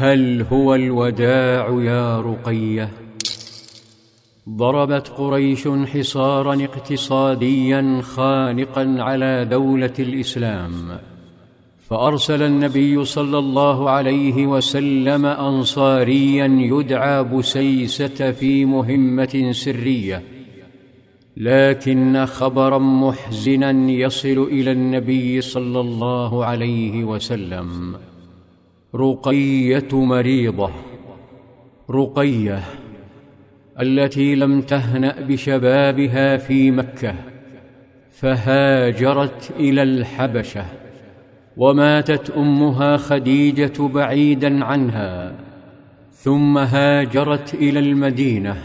هل هو الوداع يا رقية؟ ضربت قريش حصارا اقتصاديا خانقا على دولة الإسلام فأرسل النبي صلى الله عليه وسلم أنصاريا يدعى بسيسة في مهمة سرية لكن خبرا محزنا يصل إلى النبي صلى الله عليه وسلم. رقية مريضة. رقية التي لم تهنأ بشبابها في مكة فهاجرت إلى الحبشة وماتت أمها خديجة بعيدا عنها ثم هاجرت إلى المدينة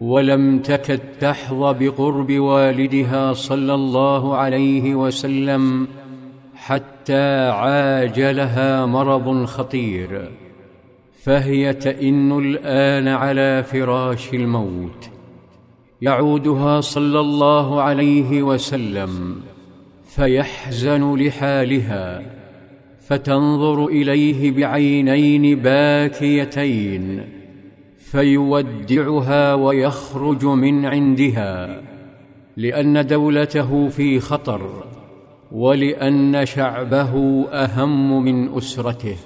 ولم تكد تحظى بقرب والدها صلى الله عليه وسلم حتى عاجلها مرض خطير فهي تئن الآن على فراش الموت. يعودها صلى الله عليه وسلم فيحزن لحالها فتنظر إليه بعينين باكيتين فيودعها ويخرج من عندها لأن دولته في خطر. ولأن شعبه أهم من أسرته.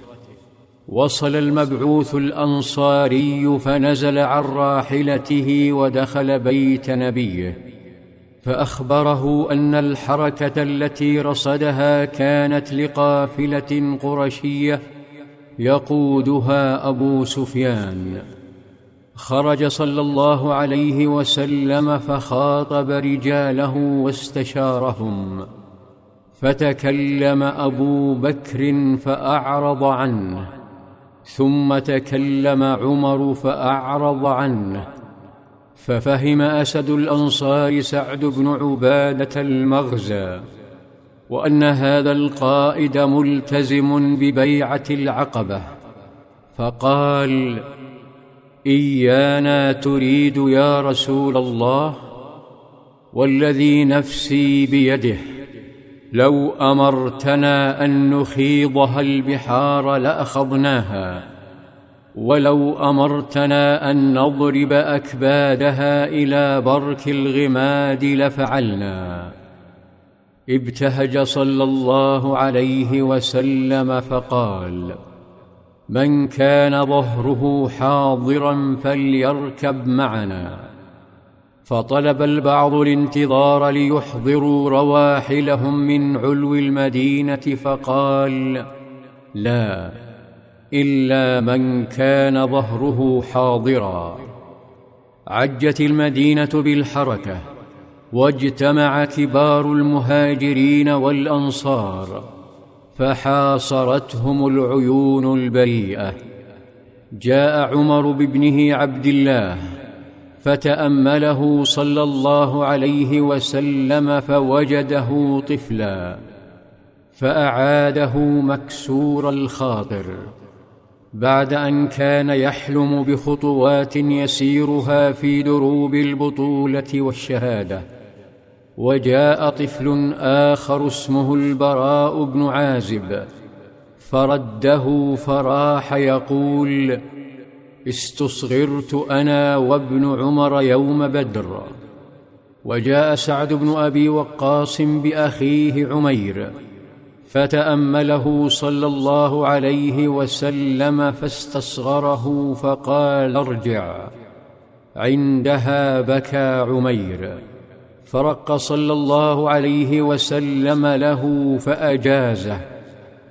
وصل المبعوث الأنصاري فنزل عن راحلته ودخل بيت نبيه. فأخبره أن الحركة التي رصدها كانت لقافلة قرشية يقودها أبو سفيان. خرج صلى الله عليه وسلم فخاطب رجاله واستشارهم. فتكلم أبو بكر فأعرض عنه ثم تكلم عمر فأعرض عنه ففهم أسد الأنصار سعد بن عبادة المغزى وأن هذا القائد ملتزم ببيعة العقبة فقال إيانا تريد يا رسول الله والذي نفسي بيده. لو أمرتنا أن نخيضها البحار لاخضناها ولو أمرتنا أن نضرب أكبادها إلى برك الغماد لفعلنا. ابتهج صلى الله عليه وسلم فقال من كان ظهره حاضرا فليركب معنا. فطلب البعض الانتظار ليحضروا رواحلهم من علو المدينة فقال لا إلا من كان ظهره حاضرا. عجت المدينة بالحركة واجتمع كبار المهاجرين والأنصار فحاصرتهم العيون البريئة. جاء عمر بابنه عبد الله فتأمله صلى الله عليه وسلم فوجده طفلا فأعاده مكسور الخاطر. بعد أن كان يحلم بخطوات يسيرها في دروب البطولة والشهادة وجاء طفل آخر اسمه البراء بن عازب فرده فراح يقول استصغرت أنا وابن عمر يوم بدر وجاء سعد بن أبي وقاص بأخيه عمير فتأمله صلى الله عليه وسلم فاستصغره فقال ارجع عندها بكى عمير. فرق صلى الله عليه وسلم له فأجازه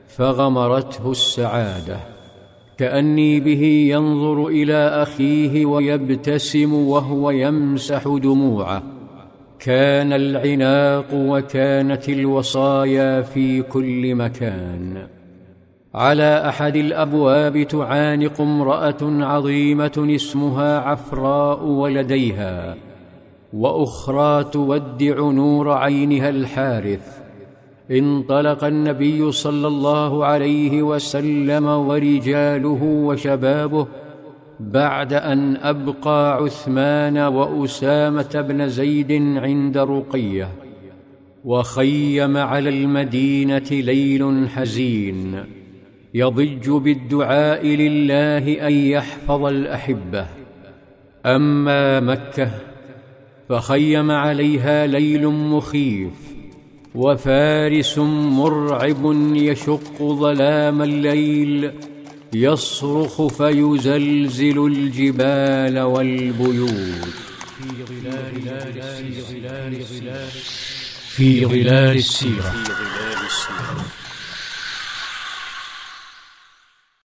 فغمرته السعادة. كأني به ينظر إلى أخيه ويبتسم وهو يمسح دموعه. كان العناق وكانت الوصايا في كل مكان. على أحد الأبواب تعانق امرأة عظيمة اسمها عفراء ولديها وأخرى تودع نور عينها الحارث. انطلق النبي صلى الله عليه وسلم ورجاله وشبابه بعد أن أبقى عثمان وأسامة بن زيد عند رقية وخيم على المدينة ليل حزين يضج بالدعاء لله أن يحفظ الأحبة. أما مكة فخيم عليها ليل مخيف وفارس مرعب يشق ظلام الليل يصرخ فيزلزل الجبال والبيوت. في ظلال في ظلال السيرة.